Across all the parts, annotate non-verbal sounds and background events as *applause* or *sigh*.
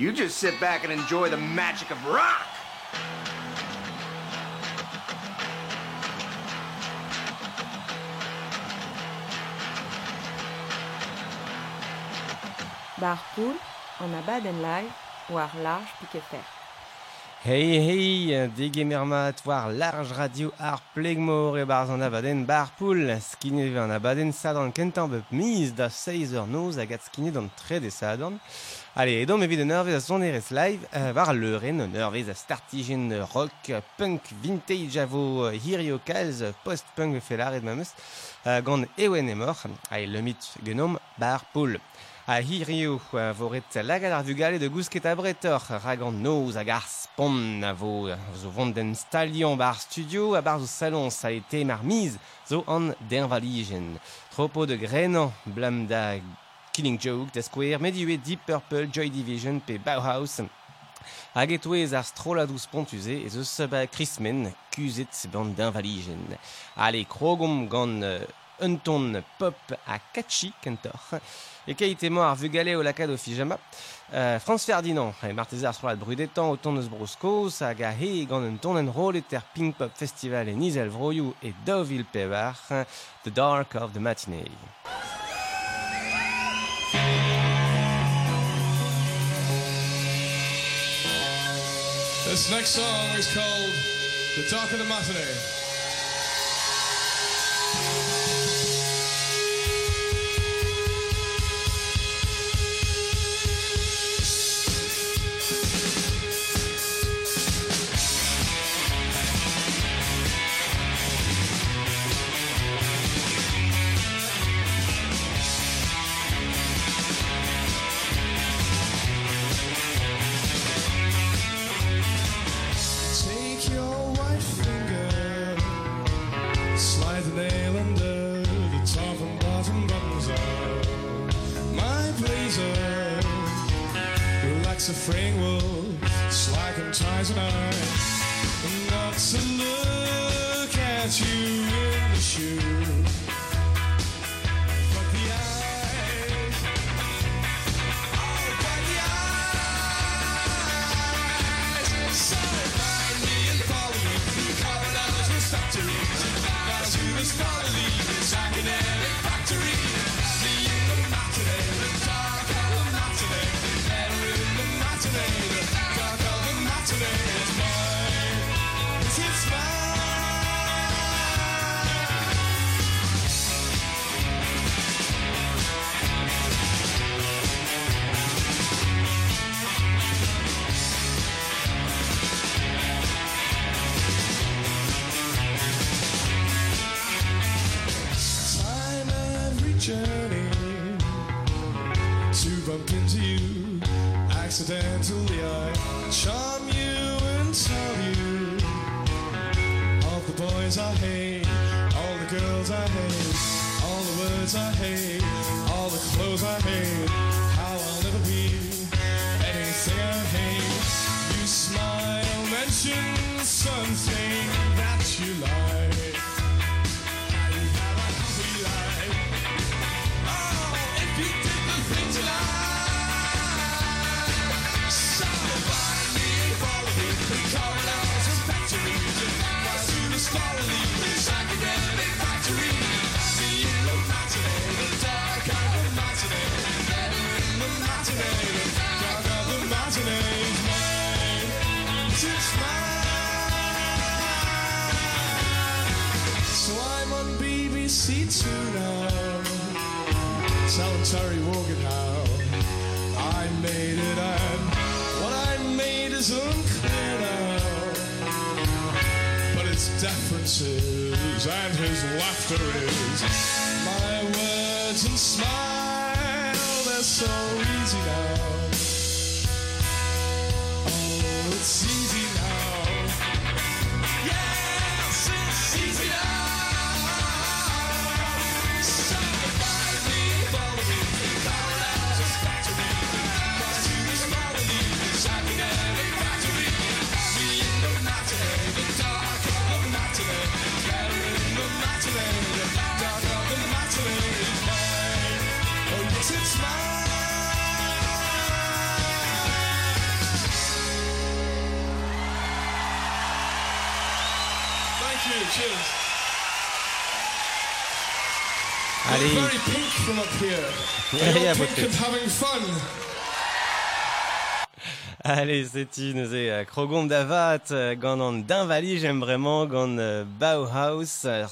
You just sit back and enjoy the magic of rock. Bar poul, an abad en lai, war large pikefer. Hei hei, dege mat war large radio ar plegmor e barz an abaden bar poul, skine an abaden sadan kentan bep miz da 6 ur noz hag at skine dan tre de sadan. Allez, edon evit un eurvez a son erez live, war leuren un eurvez a startigen rock, punk, vintage a vo uh, hirio kalz, post-punk felar et mameus, gant ewen emor, a e lemit genom barpool. A hirio voret lagad ar vugale de gousket a bretor, ragant noz hag ar spon a vo zo vont den stalion bar studio a bar salon sa e tem ar miz zo an dervaligen. Tropo de grenan blam da Killing Joke, The Square, Medue, Deep Purple, Joy Division pe Bauhaus. Hag etouez ar stroladous pontuze ez eus ba Christmen kuzet band d'invaligen. Ale, krogom gant uh, un ton pop a catchy kentor. E keit emañ vugale o lakad fijama. Uh, Frans Ferdinand, e marteze ar strolad brudetan o ton eus he gant un ton Pink Pop Festival en Izel Vroioù e Deauville pevar, The Dark of the Matinee. This next song is called The Dark of the Matinee. Differences, and his laughter is my words and smile. They're so easy now. Oh, it's easy now. Up here. Having fun. Allez, c'est une c'est Krogom Davat, euh, gant an d'invali, j'aime vraiment, gant euh, Bauhaus, euh,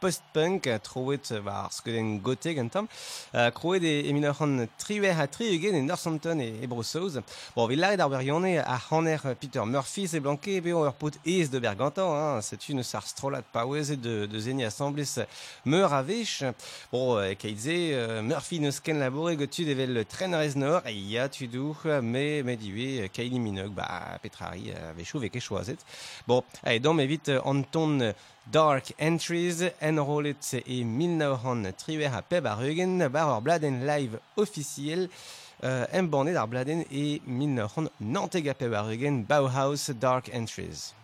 post-punk, euh, trouet, euh, bah, ar skeudenn gote gantam, euh, trouet e emin ur an triwe ha tri eugen e Northampton e, e Brossoz. Bon, vi laret ar berionne a hanner euh, Peter Murphy se blanke, pe ur pot ez de bergantan, hein, c'est une sar strolat paouez de, de zeni assemblés meur a vech. Bon, euh, keize, euh, Murphy neus ken labore gotu devel le trenrez nor, e ya tu dou, me, me diwe, Kylie Minogue, bah, Petrari, euh, vechou veke choiset. Bon, donc, évite, euh, Anton euh, Dark Entries enrollet e 1903 a peb ar eugen bar ur bladen live officiel euh, embannet ar bladen e 1900 nanteg a peb ar eugen Bauhaus Dark Entries.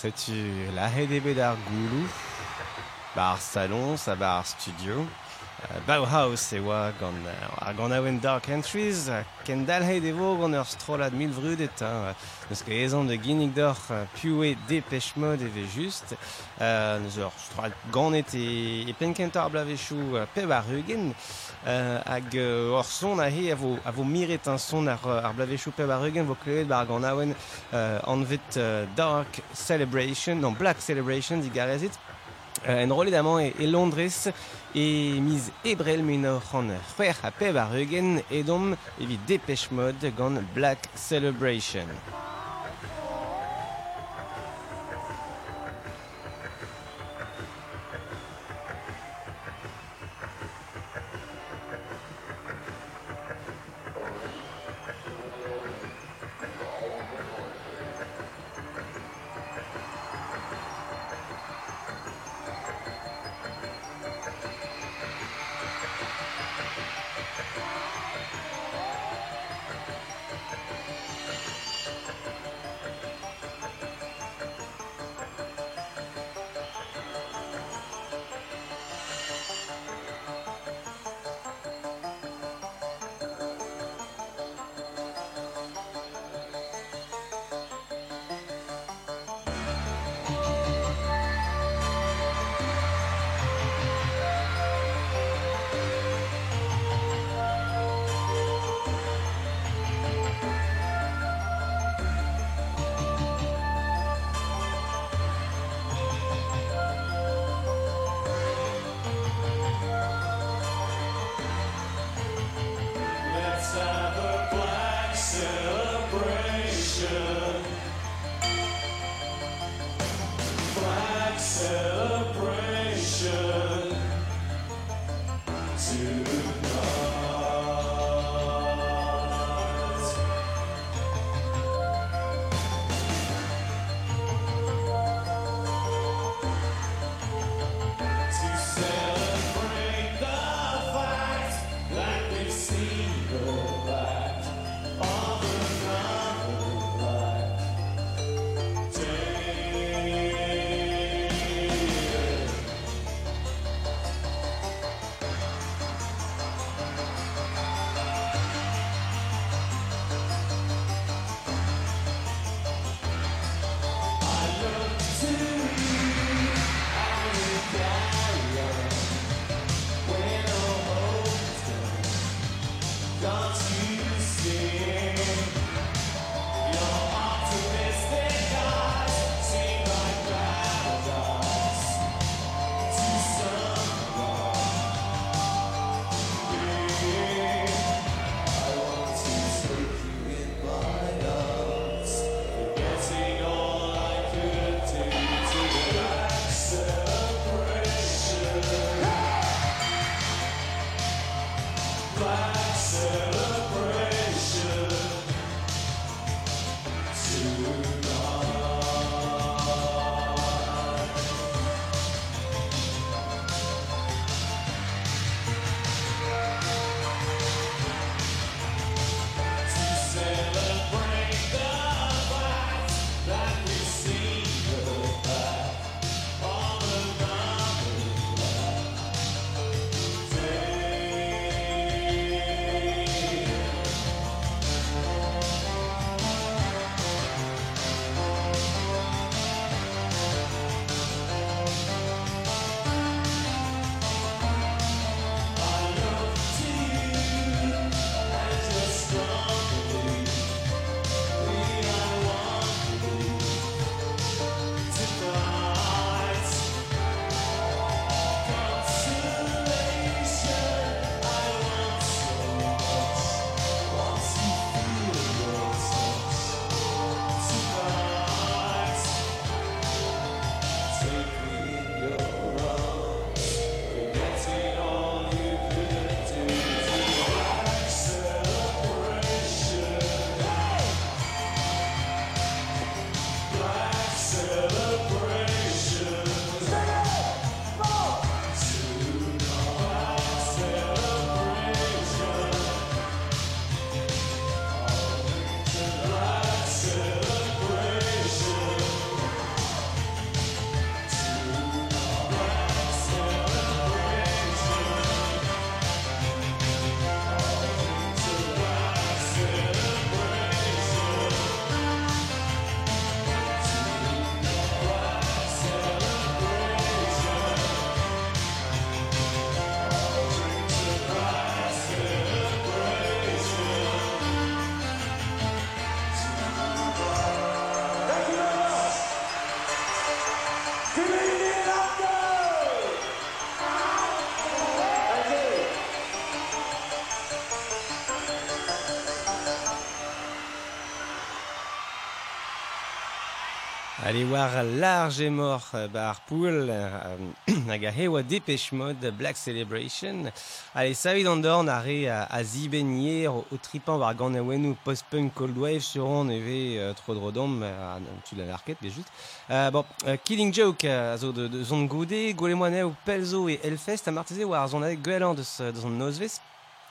C'est-tu la HDB d'ar goulou, bar salon, sa bar studio, Bauhaus e oa gant ar gant aouen Dark Entries, ken dalhe de vo gant ur strolad mil vrudet, neus ket ezan de ginnig d'or piouet depech mod eve just, neus ur strolad ganet e, e penkentor blavechou pe bar eugen, hag ur son a he a vo, a vo miret un son ar, ar blavechou pe bar eugen, vo klevet bar gant aouen anvet Dark Celebration, non Black Celebration digarezit, enrolle damo e, Londres e miz ebrel minor an c'hwer a peb ar eugen edom evit dépêche mode gant Black Celebration. Ale war large et mort bar poul *clears throat* hag a hewa depech mod Black Celebration. Allez, savid an dorn a re a zibenier o tripan war gant a wenou post-punk cold wave seron eve tro drodom tu la larket bejut. Bon, Killing Joke a zo de zon goude, gole moane ou pelzo e Elfest a marteze war zon a gwelan de zon nozvez.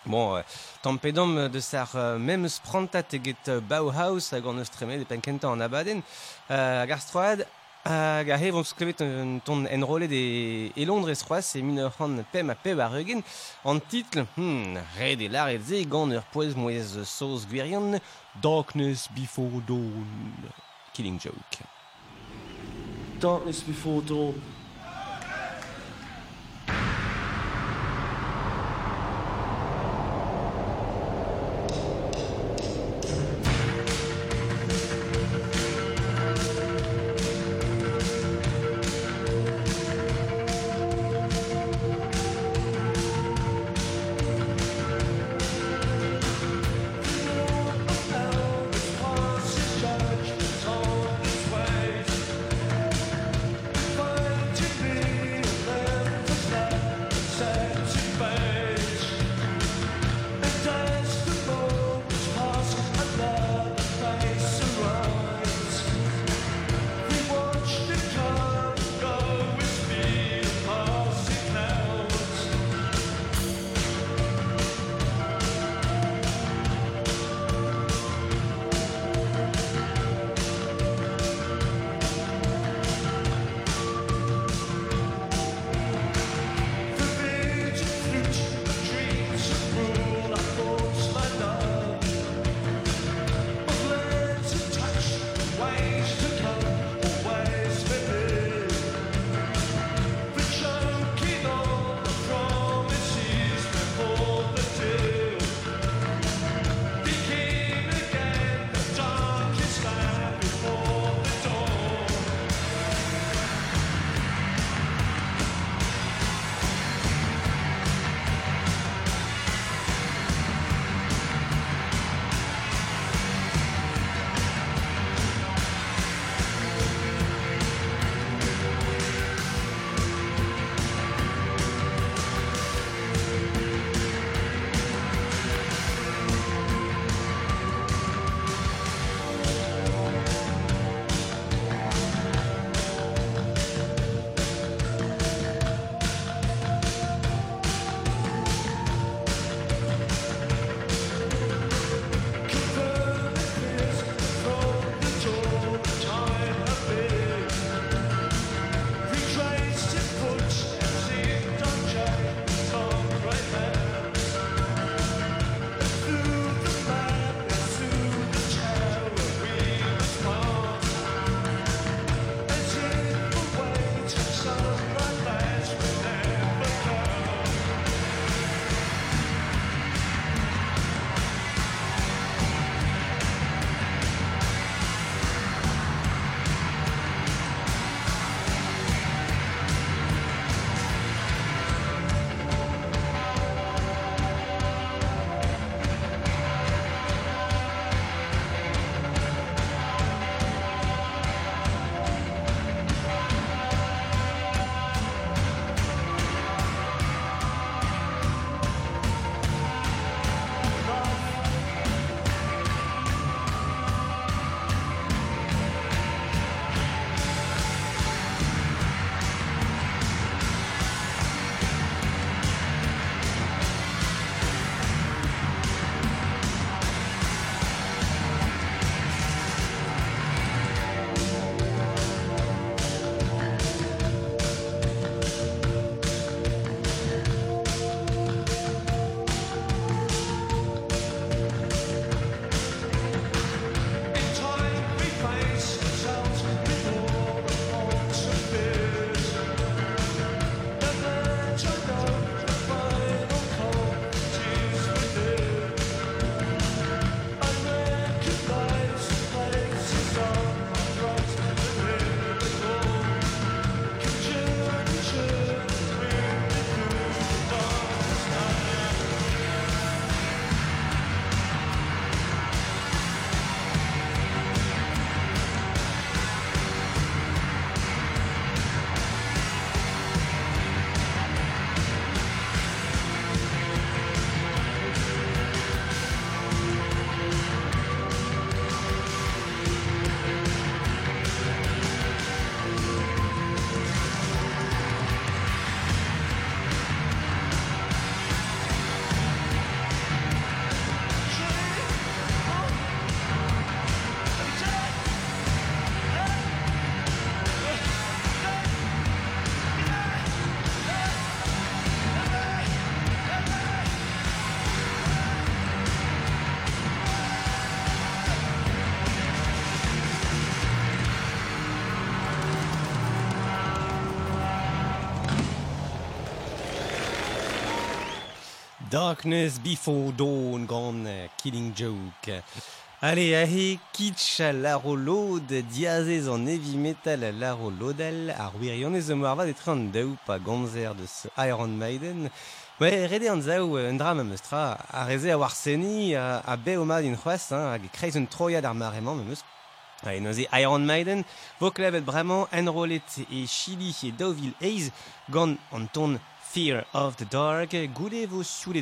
Bon, euh, tampedom de sar euh, même eget teget Bauhaus hag an eus tremet de penkenta an abaden. Euh, hag ar stroad hag a hevon sklevet un ton enrolet de e Londres c'hoaz e min ur c'han pem a peb ar eugen an titl, hmm, red e lar ze gant ur moez sauce gwirion Darkness Before Dawn Killing Joke Darkness before dawn. Darkness Before Dawn, gant Killing Joke. Allez, ahe, kitsch a larolod, diazez an heavy metal a larolodal, ar wirionez emo arvad etre an daou pa de deus Iron Maiden. Ouais, rede an zao un dram am eustra, a reze a war seni, a, a be oma din c'hoaz, hag kreiz un troiad ar maremañ me meus. Ha en oze Iron Maiden, vo klevet bremañ enrolet e Chili e Deauville eiz, gant an ton Fear of the Dark, goude vo soulet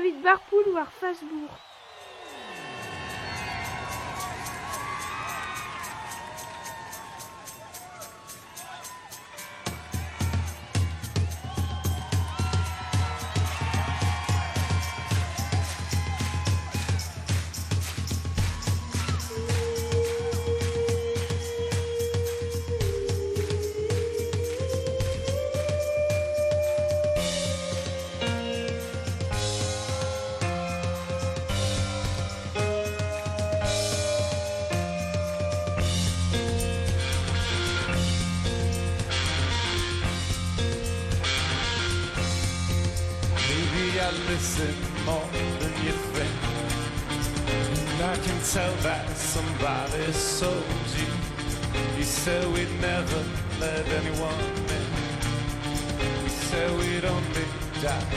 kavit barpoul war Fasbourg. Listen more than you think. And I can tell that somebody sold you. You said we'd never let anyone in. We said we'd only die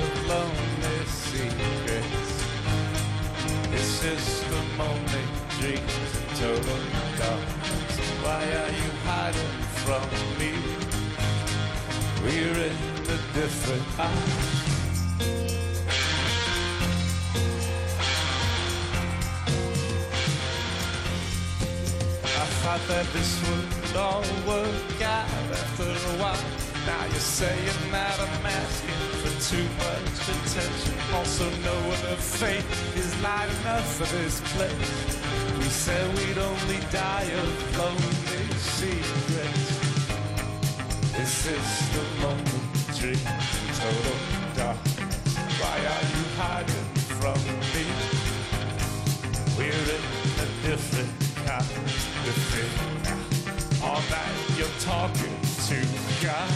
of lonely secrets. This system only dreams in total darkness. Why are you hiding from me? We're in a different house. Thought that this would all work out after a while. Now you're saying that I'm asking for too much attention. Also knowing the fate is not enough for this place. We said we'd only die of lonely secrets. This is the moment dream total darkness. Why are you hiding from me? We're in a different of thing. All night you're talking to God,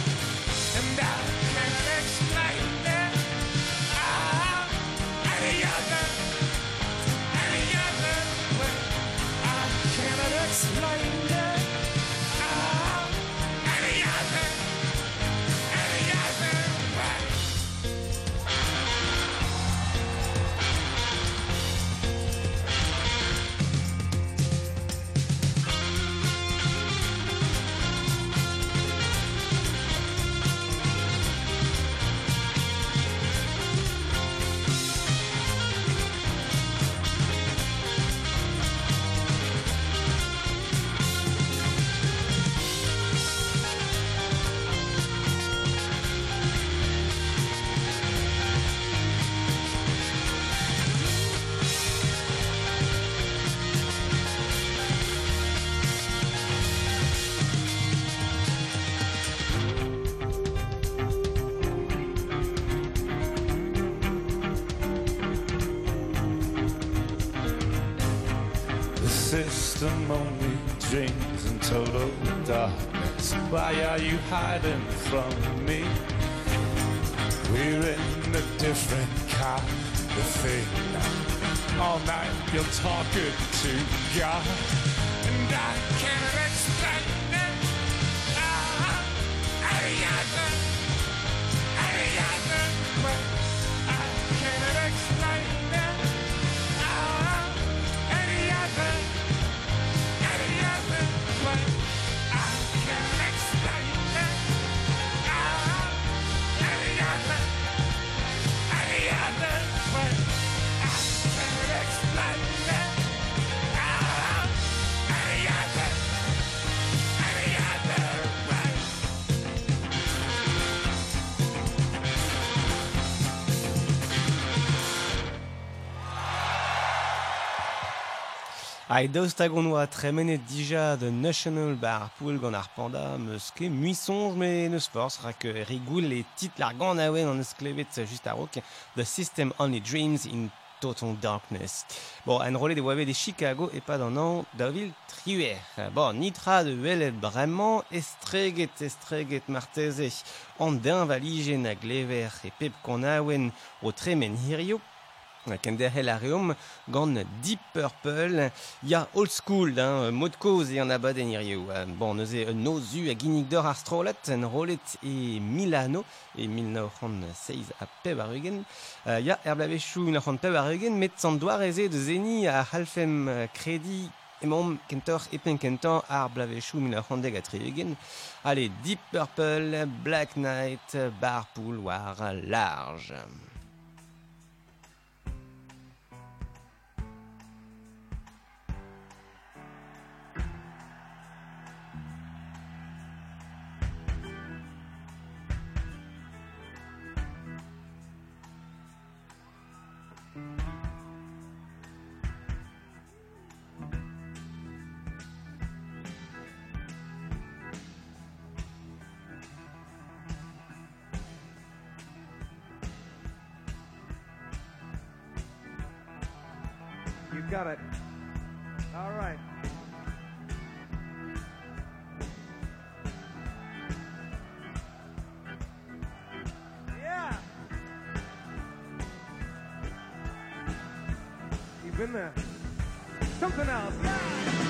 and I can't explain it. Ah, any other, any other way. I cannot explain it. You hiding from me? We're in a different kind of thing. All night you're talking to God, Ai daoust hag on oa tremenet dija de National Bar Pool gant ar panda meus ket muisonj me neus force rak rigoul e tit lar gant awen an eus klevet just a rok The System Only Dreams in Total Darkness. Bon, en rolet de oave de Chicago e pad an an davil triuer. Bon, nitra de welet bremañ estreget estreget marteze an den valijen a glever e pep kon awen o tremen hirio Kender hel a reom gant Deep Purple, ya old school, hein, mod koz e an abad en irioù. Bon, neuze un nozu a ginnig d'or ar strolet en rolet e Milano, e 1906 a peb ar eugen. Uh, ya, er blavechou in ar peb ar eugen, met san doar eze de zeni a halfem kredi Emom kentor epen kentan ar blavechou min ar handeg a triegen. Allez, Deep Purple, Black Knight, Barpool war large. There. Something else. Yeah.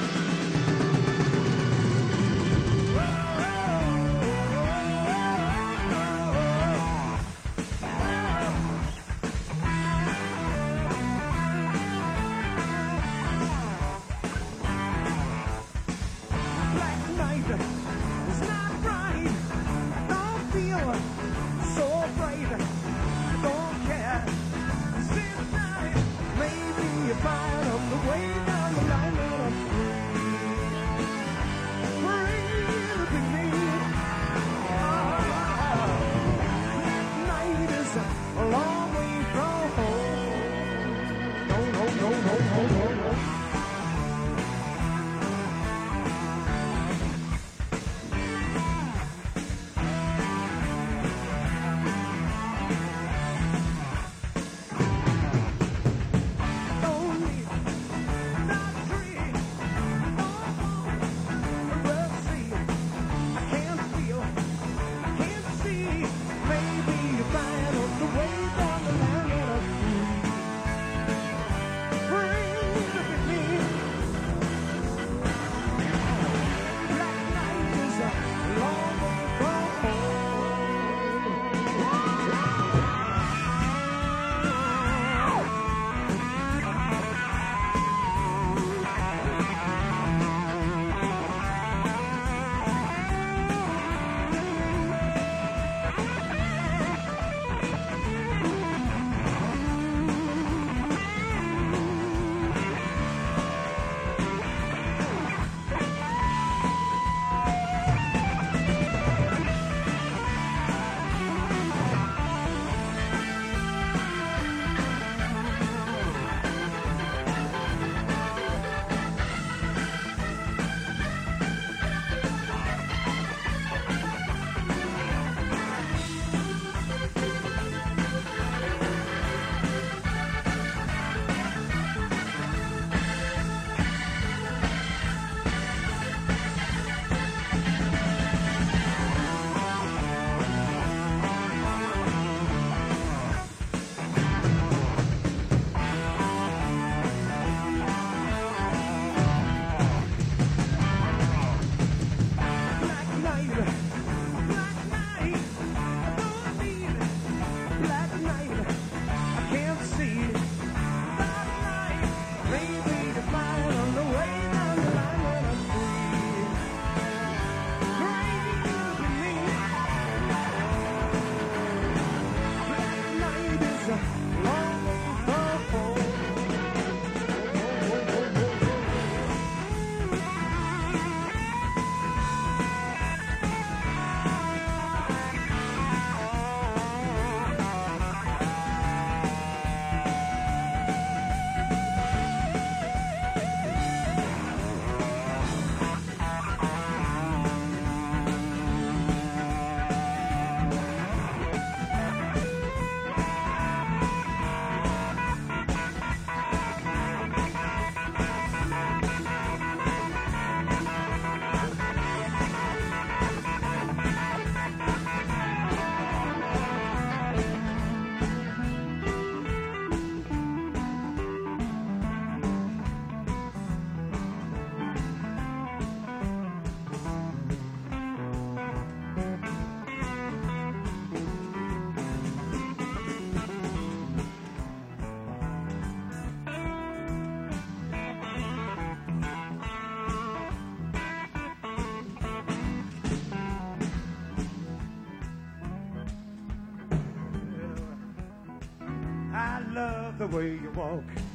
The way you walk.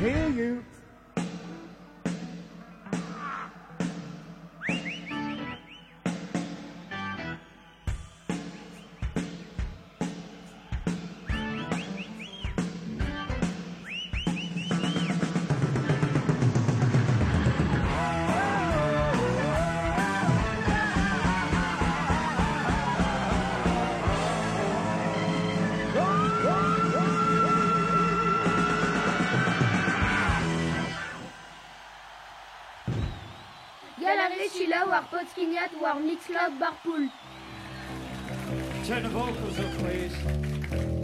Hear you. Potskignat, War Mixcloud, Barpool. The vocals please.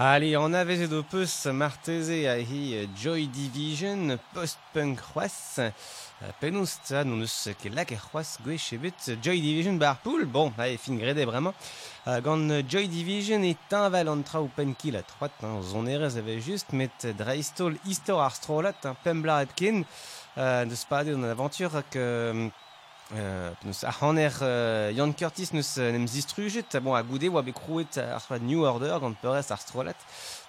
Allez, on avait de peus marteze a hi Joy Division post-punk c'hoaz. Penous ta nous neus ket lak e c'hoaz gwe chebet Joy Division bar poul. Bon, allez, fin grede vraiment. Uh, gant Joy Division e tinval an tra ou penki la troat. Hein, zon erez ave just met dreistol istor ar strolat, hein, pembla epken. Uh, de spade an aventur ak... Neus a hanner Jan Curtis neus uh, nem zistrujet, bon a New Order gant peurez ar.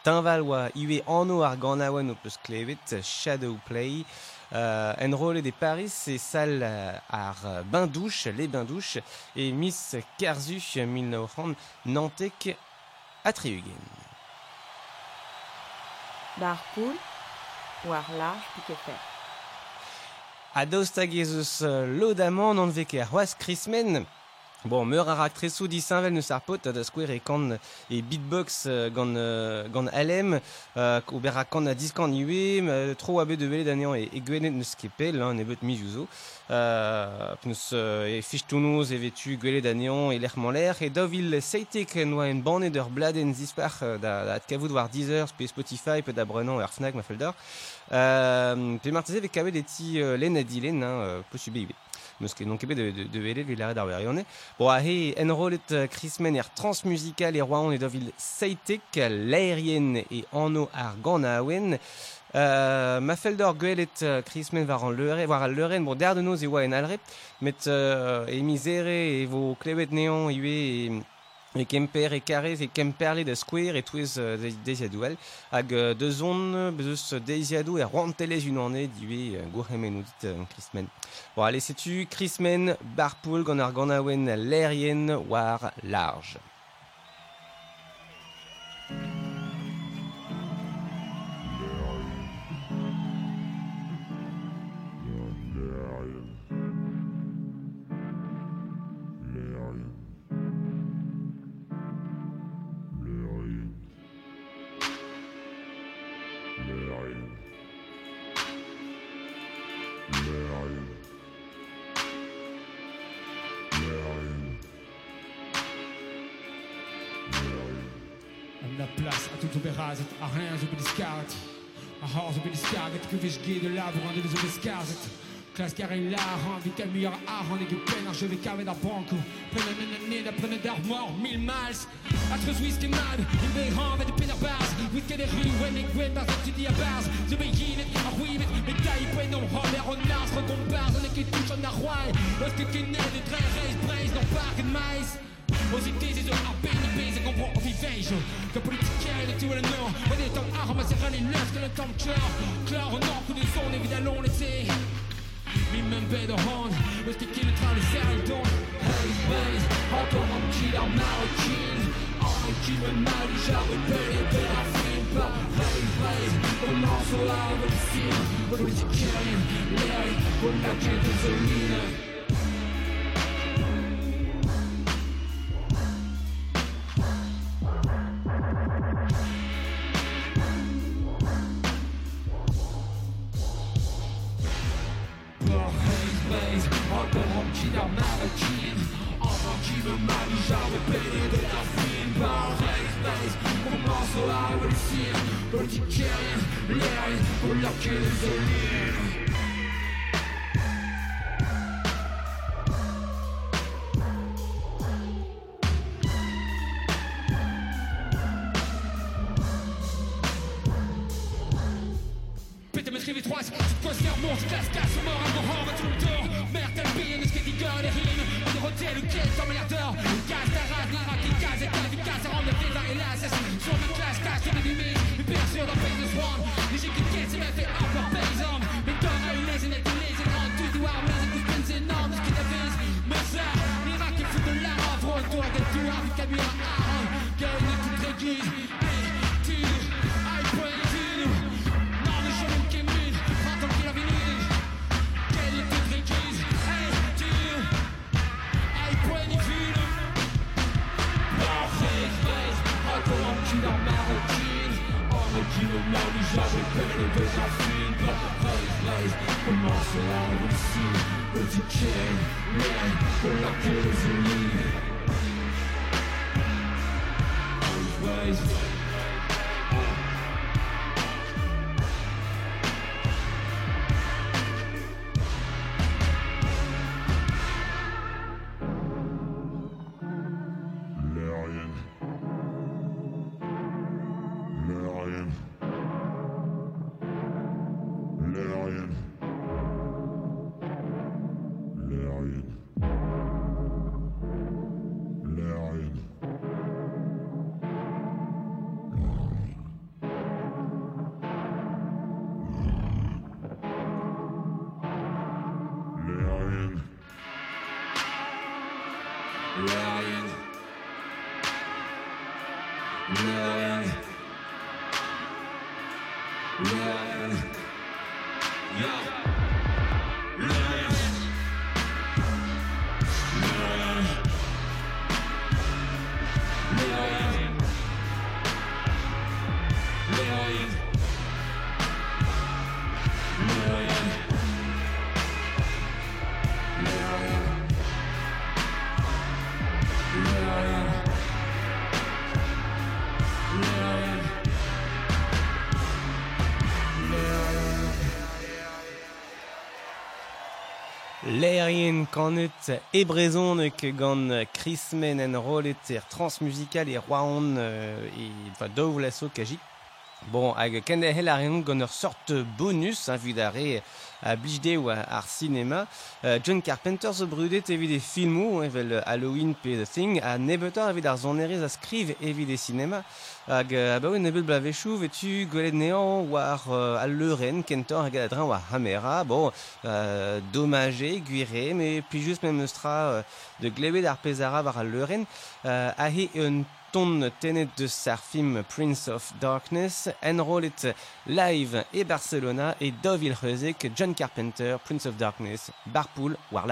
Tinval iwe anno ar ganawen o peus klevet, Shadow Play. Uh, enrôle de Paris e sal uh, ar bain douche, les bains douche, e Miss Kerzu 1900 Nantek a triugen. Bar poul, war large pique fer. A daoust hag eus uh, lodamant an veke ar c'hoaz krismen. Bon, meur ar aktresou di sainvel neus ar pot, da skouer e kan e beatbox gant, uh, gant alem, uh, ober a kan a diskan iwe, uh, tro a de vele d'anean e, e gwenet neus hein, ne bet mi jouzo. Uh, neus e fichtounoz e vetu gwelet d'anean e l'erman l'air, e dovil seitek noa en banet ur bladen zispar da, da atkavout war Deezer, pe Spotify, pe da brenan Fnac ma feldor. Uh, pe marteze ve kavet eti uh, len a dilen, hein, uh, posube iwe. Meus ket non ket de, de, de velet vil ar. Bo a he enrolet krismen er transmusikal e roaon e dovil seitek l'aerien e anno ar ganaouen. Euh, ma fel d'or gwelet uh, krismen war an leure, war al leuren, bon der de noz e oa en alre, met uh, e mizere e vo klevet neon iwe e... E kemper e karez e kemperle da skouer e touez uh, deiziadou el. Hag uh, de zon bezeus deiziadou e roantelez un ane diwe gourhemen ou dit uh, krismen. Bon, allez, setu krismen barpoul gant ar gant aouen l'aerien war large. Kar e la ran, vi kal muier a ran e ge pen ar jeve kavet ar banko. Prenne men an ned, prenne d'ar mor, mil mals. Atre zo iske mad, in be ran vet de pen ar baz. Wit ket e ri, wen e gwen baz, tu di a baz. Zo be yinet, ar wivet, me kai pen on hol er on nas, rekon baz, an e ket touch an ar roi. Eus ket ket net, e dre reiz, breiz, non park en mais. Os i tezi zo ar ben e bez e kompro o vivejo Ka politikere tu el nord Og det er arme sig rend i løft eller tom klar Klar og nok kunne sån er vi der låne til Min mænd bedre hånd Hvis det kilde trælle særlig dum Hey, hey, har du om kilder marokkin Og en kilde mig, de jabbe bøge bedre fin på Hey, hey, comment så er vel sin Politikere, læring, kun der kæmpe not choosing Lerien kanet e brezon ke gant Chris Men en rolet er transmusikal e roaon euh, e va dov la so kajik. Bon, hag ken da hel arien gant ur bonus, hein, vid are a blijde ou ar cinema. Euh, John Carpenter zo brudet evit e filmou, evel Halloween pe The Thing, a nebetor evit ar zonerez a skriv evit e cinema. Hag, euh, ba oe nebet blavechou vetu gwelet nean war euh, al leuren kentor hag adren war hamera. Bon, euh, dommage, guire, puis juste même eustra euh, de glebet ar pezara war al leuren. A he un ton tenet de sar film Prince of Darkness, enrolet live e Barcelona e dovil reuzek John Carpenter, Prince of Darkness, Barpool, war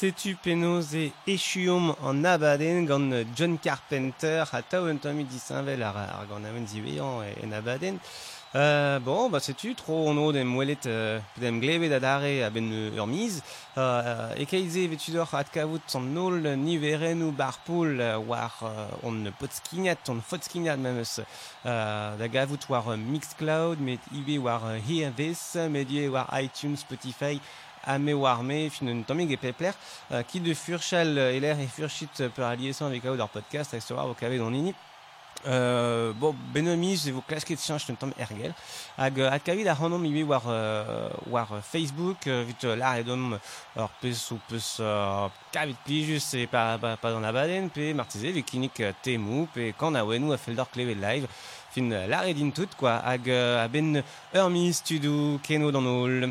setu penoz e echuom an abaden gant John Carpenter a tao un tomi disinvel ar, en. Euh, bon, bah sais-tu, trop on o dem welet euh, dem ben euh. Euh, son nol niverennou bar poul euh, war euh, on on memes euh, war euh, Mixcloud, met war euh, medie war iTunes, Spotify, ame war me, fin un tammig e pepler, euh, ki de furchal euh, eler e furchit euh, per alieson avec ar podcast, a war o kavet don ini. Euh, bon, benomiz e vo klasket chanj un tamm ergel. Hag euh, at kavid ar hanom ibe war, euh, war euh, Facebook, euh, vit euh, lar edom ur peus ou peus euh, kavid plijus e pa, pa, pa dans abaden, pe martize euh, temou, pe kan a wenou a fel d'or klevet live, fin euh, lar edin tout, quoi, hag euh, a ben ur miz tudou keno dan ol.